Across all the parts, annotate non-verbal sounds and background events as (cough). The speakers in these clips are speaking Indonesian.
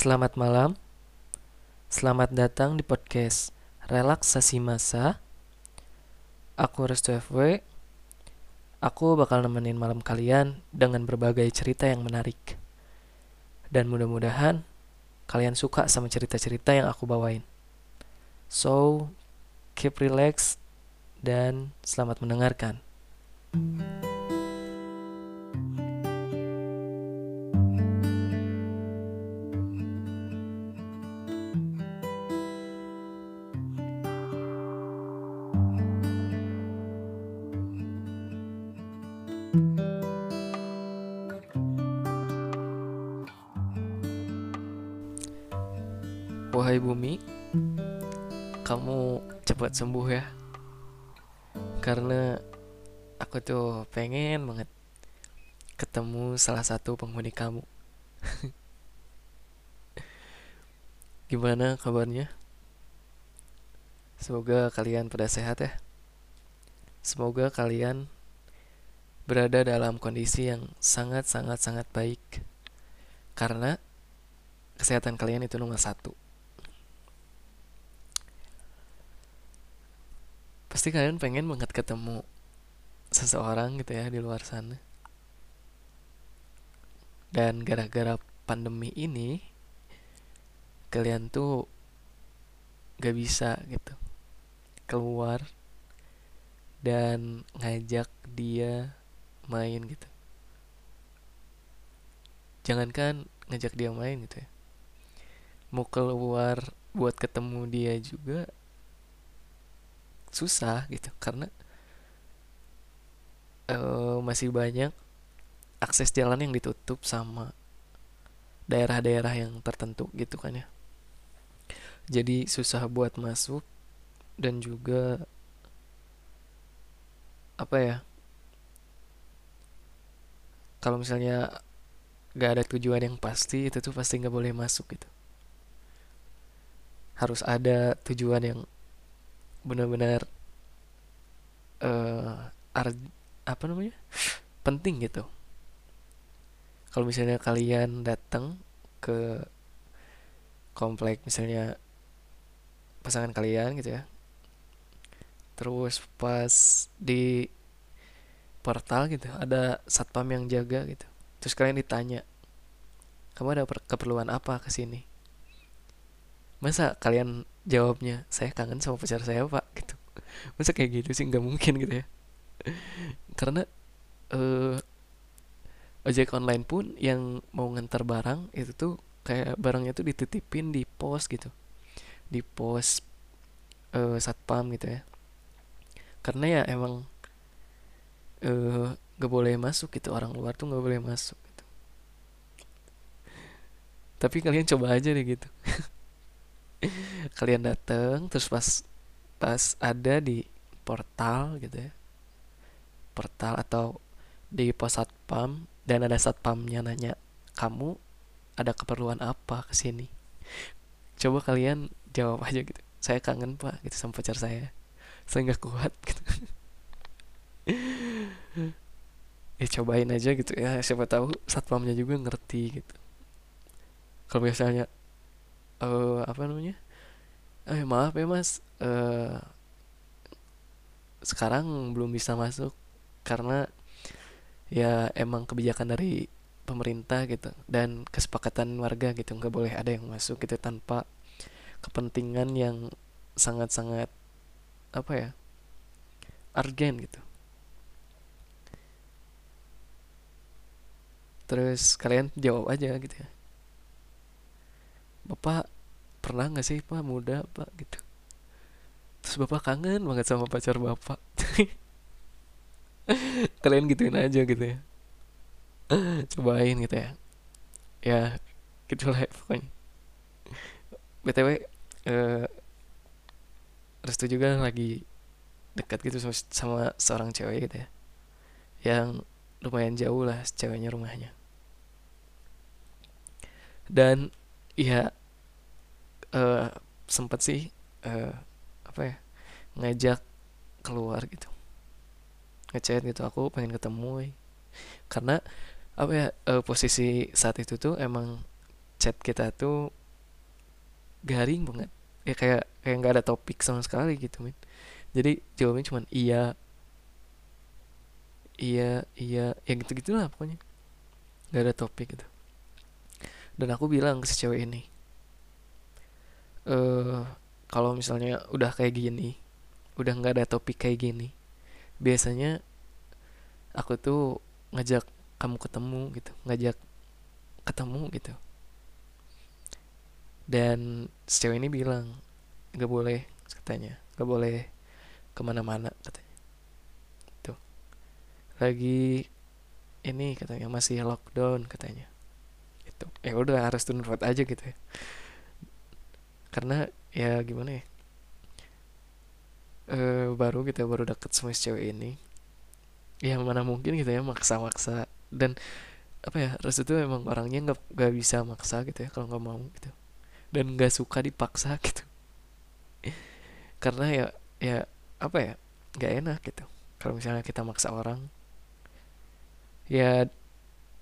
Selamat malam. Selamat datang di podcast Relaksasi Masa. Aku Restu FW. Aku bakal nemenin malam kalian dengan berbagai cerita yang menarik. Dan mudah-mudahan kalian suka sama cerita-cerita yang aku bawain. So, keep relax dan selamat mendengarkan. Wahai bumi, kamu cepat sembuh ya. Karena aku tuh pengen banget ketemu salah satu penghuni kamu. (laughs) Gimana kabarnya? Semoga kalian pada sehat ya. Semoga kalian berada dalam kondisi yang sangat-sangat-sangat baik. Karena kesehatan kalian itu nomor satu. Pasti kalian pengen banget ketemu seseorang gitu ya di luar sana. Dan gara-gara pandemi ini kalian tuh gak bisa gitu keluar dan ngajak dia main gitu. Jangankan ngajak dia main gitu ya. Mau keluar buat ketemu dia juga susah gitu karena uh, masih banyak akses jalan yang ditutup sama daerah-daerah yang tertentu gitu kan ya. Jadi susah buat masuk dan juga apa ya kalau misalnya gak ada tujuan yang pasti itu tuh pasti nggak boleh masuk gitu. Harus ada tujuan yang benar-benar uh, apa namanya penting gitu. Kalau misalnya kalian datang ke komplek misalnya pasangan kalian gitu ya terus pas di portal gitu ada satpam yang jaga gitu terus kalian ditanya kamu ada keperluan apa ke sini? Masa kalian jawabnya saya kangen sama pacar saya pak gitu. Masa kayak gitu sih? Nggak mungkin gitu ya. Karena uh, ojek online pun yang mau ngantar barang itu tuh kayak barangnya tuh dititipin di pos gitu. Di pos uh, satpam gitu ya. Karena ya emang uh, gak boleh masuk gitu. Orang luar tuh nggak boleh masuk gitu. Tapi kalian coba aja deh gitu (laughs) kalian datang terus pas pas ada di portal gitu ya. Portal atau di pos satpam dan ada satpamnya nanya kamu ada keperluan apa ke sini? Coba kalian jawab aja gitu. Saya kangen pak gitu sama pacar saya. Saya nggak kuat (laughs) gitu. Ya cobain aja gitu ya. Siapa tahu satpamnya juga ngerti gitu. Kalau misalnya uh, apa namanya eh maaf ya mas. Uh, sekarang belum bisa masuk karena ya emang kebijakan dari pemerintah gitu dan kesepakatan warga gitu. Nggak boleh ada yang masuk gitu tanpa kepentingan yang sangat-sangat apa ya argen gitu. Terus kalian jawab aja gitu ya. Bapak pernah nggak sih pak muda pak gitu? Terus bapak kangen banget sama pacar bapak. (laughs) Kalian gituin aja gitu ya. Cobain gitu ya. Ya gitulah ya, pokoknya. Btw eh, restu juga lagi dekat gitu sama, sama seorang cewek gitu ya. Yang lumayan jauh lah ceweknya rumahnya. Dan ya uh, sempet sih uh, apa ya ngajak keluar gitu. Ngechat gitu aku pengen ketemu karena apa ya uh, posisi saat itu tuh emang chat kita tuh garing banget. Ya kayak kayak nggak ada topik sama sekali gitu men jadi jawabnya cuma iya. Iya iya. Ya gitu gitulah pokoknya. Nggak ada topik gitu. Dan aku bilang ke si cewek ini uh, kalau misalnya udah kayak gini udah nggak ada topik kayak gini biasanya aku tuh ngajak kamu ketemu gitu ngajak ketemu gitu. Dan cewek ini bilang nggak boleh katanya. Nggak boleh ke mana-mana katanya. Tuh. Lagi ini katanya masih lockdown katanya. Itu ya udah harus tunut aja gitu ya karena ya gimana ya? E, baru gitu ya, baru deket sama si cewek ini. Ya mana mungkin gitu ya maksa-maksa. Dan apa ya Restu tuh emang orangnya nggak nggak bisa maksa gitu ya kalau nggak mau gitu. Dan nggak suka dipaksa (laughs) gitu. Karena ya ya apa ya nggak enak gitu. Kalau misalnya kita maksa orang ya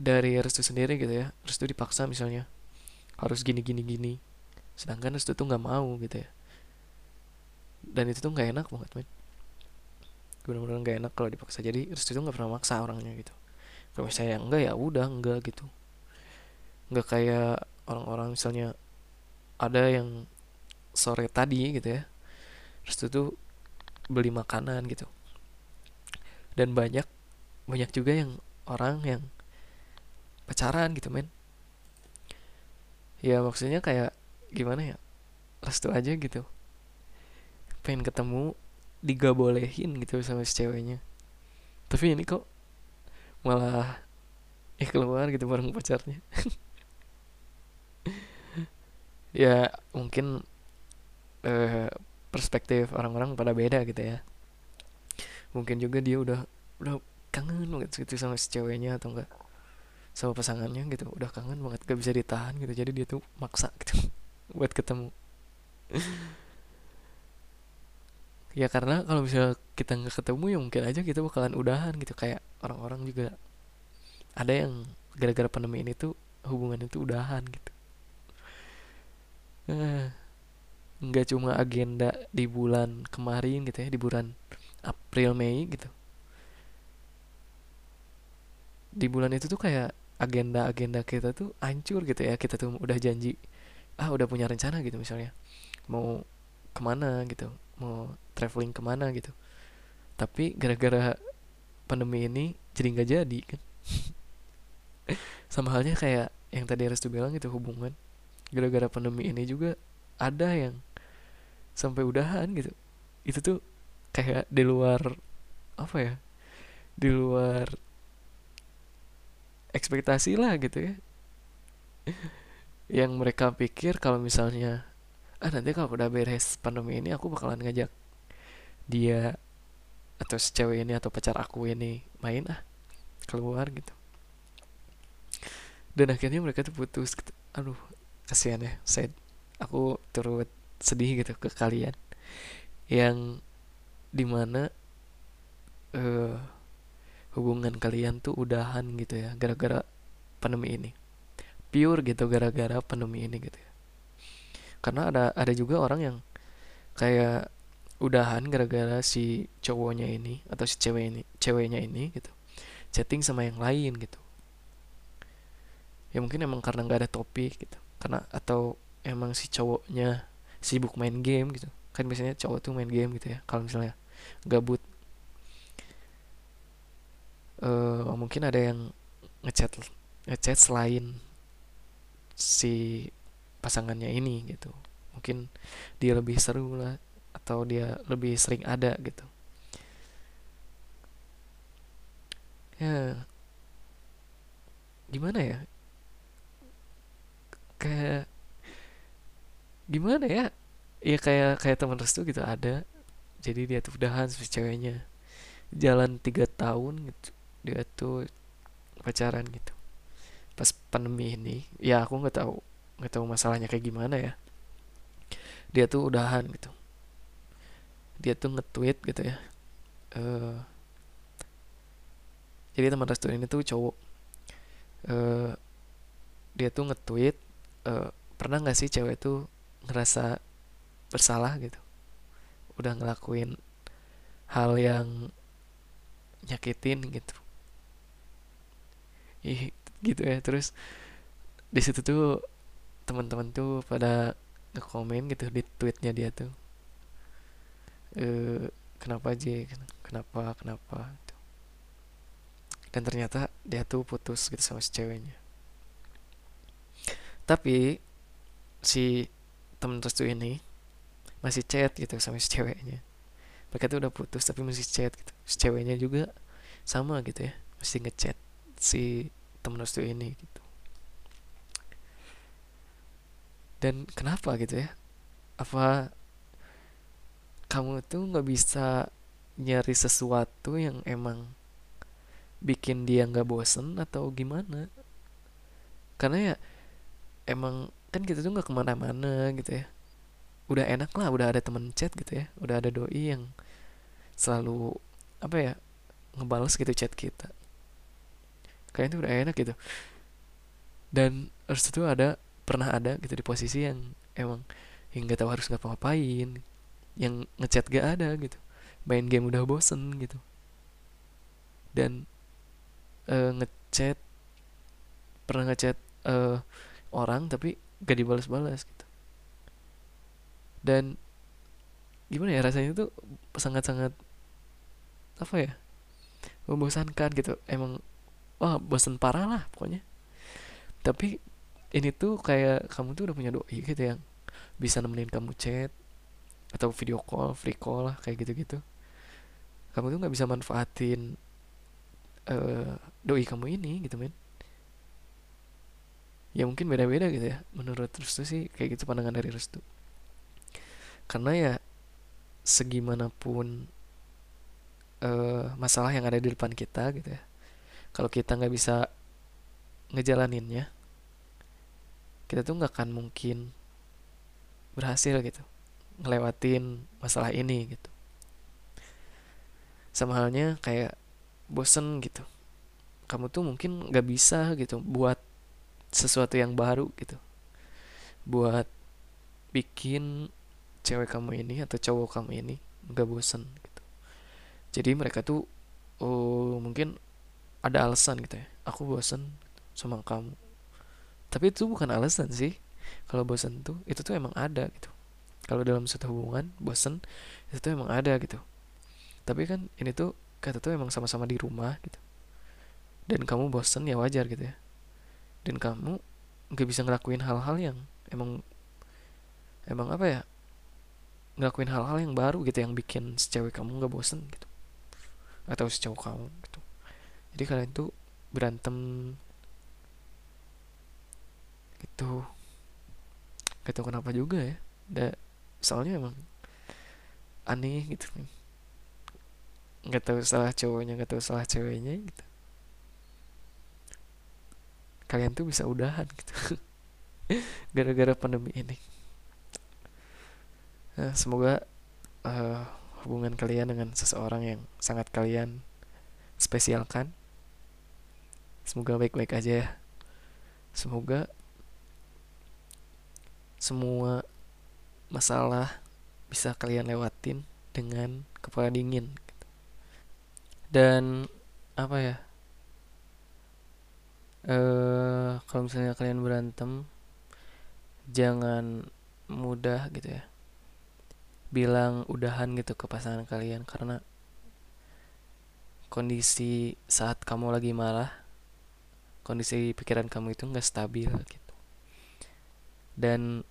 dari restu sendiri gitu ya restu dipaksa misalnya. Harus gini gini gini sedangkan restu tuh nggak mau gitu ya. Dan itu tuh nggak enak banget men benar-benar nggak enak kalau dipaksa. Jadi restu tuh nggak pernah maksa orangnya gitu. Kalau misalnya enggak ya udah enggak gitu. Nggak kayak orang-orang misalnya ada yang sore tadi gitu ya. Terus itu tuh beli makanan gitu. Dan banyak banyak juga yang orang yang pacaran gitu men. Ya maksudnya kayak gimana ya restu aja gitu. Pengen ketemu digabolehin gitu sama si ceweknya. Tapi ini kok malah ya keluar gitu bareng pacarnya. (laughs) Ya mungkin uh, perspektif orang-orang pada beda gitu ya. Mungkin juga dia udah udah kangen banget gitu sama si ceweknya atau enggak. Sama pasangannya gitu udah kangen banget gak bisa ditahan gitu. Jadi dia tuh maksa gitu buat ketemu. Ya karena kalau misalnya kita nggak ketemu ya mungkin aja kita bakalan udahan gitu. Kayak orang-orang juga ada yang gara-gara pandemi ini tuh hubungan itu udahan gitu. Eh, nggak cuma agenda di bulan kemarin gitu ya di bulan April Mei gitu. Di bulan itu tuh kayak agenda-agenda kita tuh hancur gitu ya. Kita tuh udah janji ah udah punya rencana gitu misalnya. Mau ke mana gitu mau traveling ke mana gitu. Tapi gara-gara pandemi ini jadi nggak jadi kan. (laughs) Sama halnya kayak yang tadi Restu bilang itu hubungan. Gara-gara pandemi ini juga ada yang sampai udahan gitu. Itu tuh kayak di luar apa ya di luar ekspektasi lah gitu ya yang mereka pikir kalau misalnya ah nanti kalau udah beres pandemi ini aku bakalan ngajak dia atau si cewek ini atau pacar aku ini main ah keluar gitu. Dan akhirnya mereka tuh putus gitu. aduh kasihan ya saya aku turut sedih gitu ke kalian. Yang di mana uh, hubungan kalian tuh udahan gitu ya gara-gara pandemi ini pure gitu gara-gara pandemi ini gitu ya. Karena ada ada juga orang yang kayak udahan gara-gara si cowoknya ini atau si cewek ini ceweknya ini gitu chatting sama yang lain gitu. Ya mungkin emang karena nggak ada topik gitu karena atau emang si cowoknya sibuk main game gitu. Kan biasanya cowok tuh main game gitu ya kalau misalnya gabut. Uh, mungkin ada yang ngechat ngechat selain si pasangannya ini gitu. Mungkin dia lebih seru lah atau dia lebih sering ada gitu. Ya. Gimana ya? Kayak gimana ya? Ya kayak kayak teman restu gitu ada. Jadi dia tuh udahan sama ceweknya. Jalan tiga tahun gitu dia tuh pacaran gitu pas pandemi ini ya aku nggak tahu nggak tahu masalahnya kayak gimana ya. Dia tuh udahan gitu. Dia tuh nge-tweet gitu ya uh, jadi teman restu ini tuh cowok uh, dia tuh nge-tweet uh, pernah nggak sih cewek tuh ngerasa bersalah gitu? Udah ngelakuin hal yang nyakitin gitu. Ih gitu ya. Terus di situ tuh teman-teman tuh pada ngekomen gitu di tweetnya dia tuh. E, kenapa aja kenapa kenapa? Dan ternyata dia tuh putus gitu sama si ceweknya. Tapi si temen restu ini masih chat gitu sama si ceweknya. Mereka tuh udah putus tapi masih chat gitu. Si ceweknya juga sama gitu ya masih ngechat si temen restu ini gitu. Dan kenapa gitu ya? Apa kamu tuh nggak bisa nyari sesuatu yang emang bikin dia nggak bosen atau gimana? Karena ya emang kan kita tuh nggak ke mana-mana gitu ya. Udah enak lah udah ada temen chat gitu ya. Udah ada doi yang selalu apa ya ngebales gitu chat kita kayaknya tuh udah enak gitu. Dan harus itu ada pernah ada gitu di posisi yang emang yang nggak tahu harus ngapa-ngapain yang ngechat gak ada gitu. Main game udah bosen gitu. Dan uh, ngechat pernah ngechat uh, orang tapi gak dibalas-balas gitu. Dan gimana ya rasanya itu sangat-sangat apa ya membosankan gitu. Emang wah bosan parah lah pokoknya. Tapi ini tuh kayak kamu tuh udah punya doi gitu yang bisa nemenin kamu chat atau video call free call lah kayak gitu-gitu. Kamu tuh nggak bisa manfaatin uh, doi kamu ini gitu men. Ya mungkin beda-beda gitu ya menurut Restu sih kayak gitu pandangan dari Restu. Karena ya segimanapun uh, masalah yang ada di depan kita gitu ya kalau kita nggak bisa ngejalaninnya kita tuh nggak akan mungkin berhasil gitu ngelewatin masalah ini gitu. Sama halnya kayak bosen gitu. Kamu tuh mungkin nggak bisa gitu buat sesuatu yang baru gitu. Buat bikin cewek kamu ini atau cowok kamu ini nggak bosen gitu. Jadi mereka tuh oh mungkin ada alasan gitu ya. Aku bosen sama kamu. Tapi itu bukan alasan sih. Kalau bosen tuh itu tuh emang ada gitu. Kalau dalam satu hubungan bosen itu tuh emang ada gitu. Tapi kan ini tuh kata tuh emang sama-sama di rumah gitu. Dan kamu bosen ya wajar gitu ya. Dan kamu nggak bisa ngelakuin hal-hal yang emang emang apa ya ngelakuin hal-hal yang baru gitu yang bikin si cewek kamu nggak bosen gitu. Atau si cowok kamu gitu jadi kalian tuh berantem. Gitu. Gak tau kenapa juga ya. Da, soalnya emang aneh gitu. Nggak tahu salah cowoknya nggak tahu salah ceweknya gitu. Kalian tuh bisa udahan gitu. (laughs) Gara-gara pandemi ini. Nah, semoga uh, hubungan kalian dengan seseorang yang sangat kalian spesialkan semoga baik-baik aja ya. Semoga semua masalah bisa kalian lewatin dengan kepala dingin gitu. dan apa ya? Uh, kalau misalnya kalian berantem jangan mudah gitu ya. Bilang udahan gitu ke pasangan kalian karena kondisi saat kamu lagi marah kondisi pikiran kamu itu nggak stabil gitu. Dan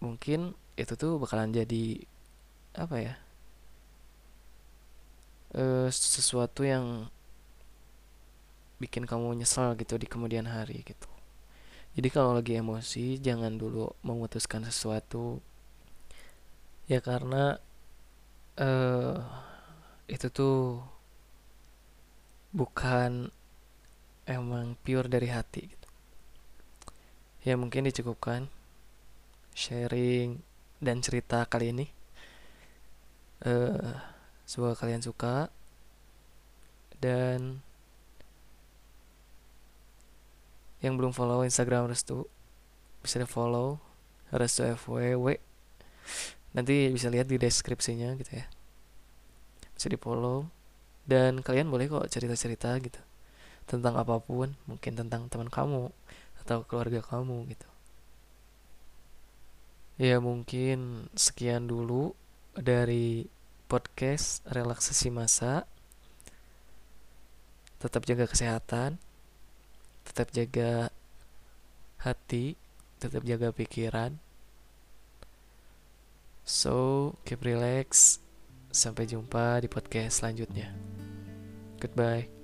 mungkin itu tuh bakalan jadi apa ya uh, sesuatu yang bikin kamu nyesel gitu di kemudian hari gitu. Jadi kalau lagi emosi jangan dulu memutuskan sesuatu. Ya karena uh, itu tuh bukan emang pure dari hati gitu. Ya mungkin dicukupkan sharing dan cerita kali ini. Uh, semoga kalian suka dan yang belum follow Instagram Restu bisa di follow restu fww nanti bisa lihat di deskripsinya gitu ya. Bisa di follow dan kalian boleh kok cerita-cerita gitu tentang apa pun mungkin tentang teman kamu atau keluarga kamu gitu. Ya mungkin sekian dulu dari podcast relaksasi masa. Tetap jaga kesehatan tetap jaga hati tetap jaga pikiran. So keep relax. Sampai jumpa di podcast selanjutnya. Goodbye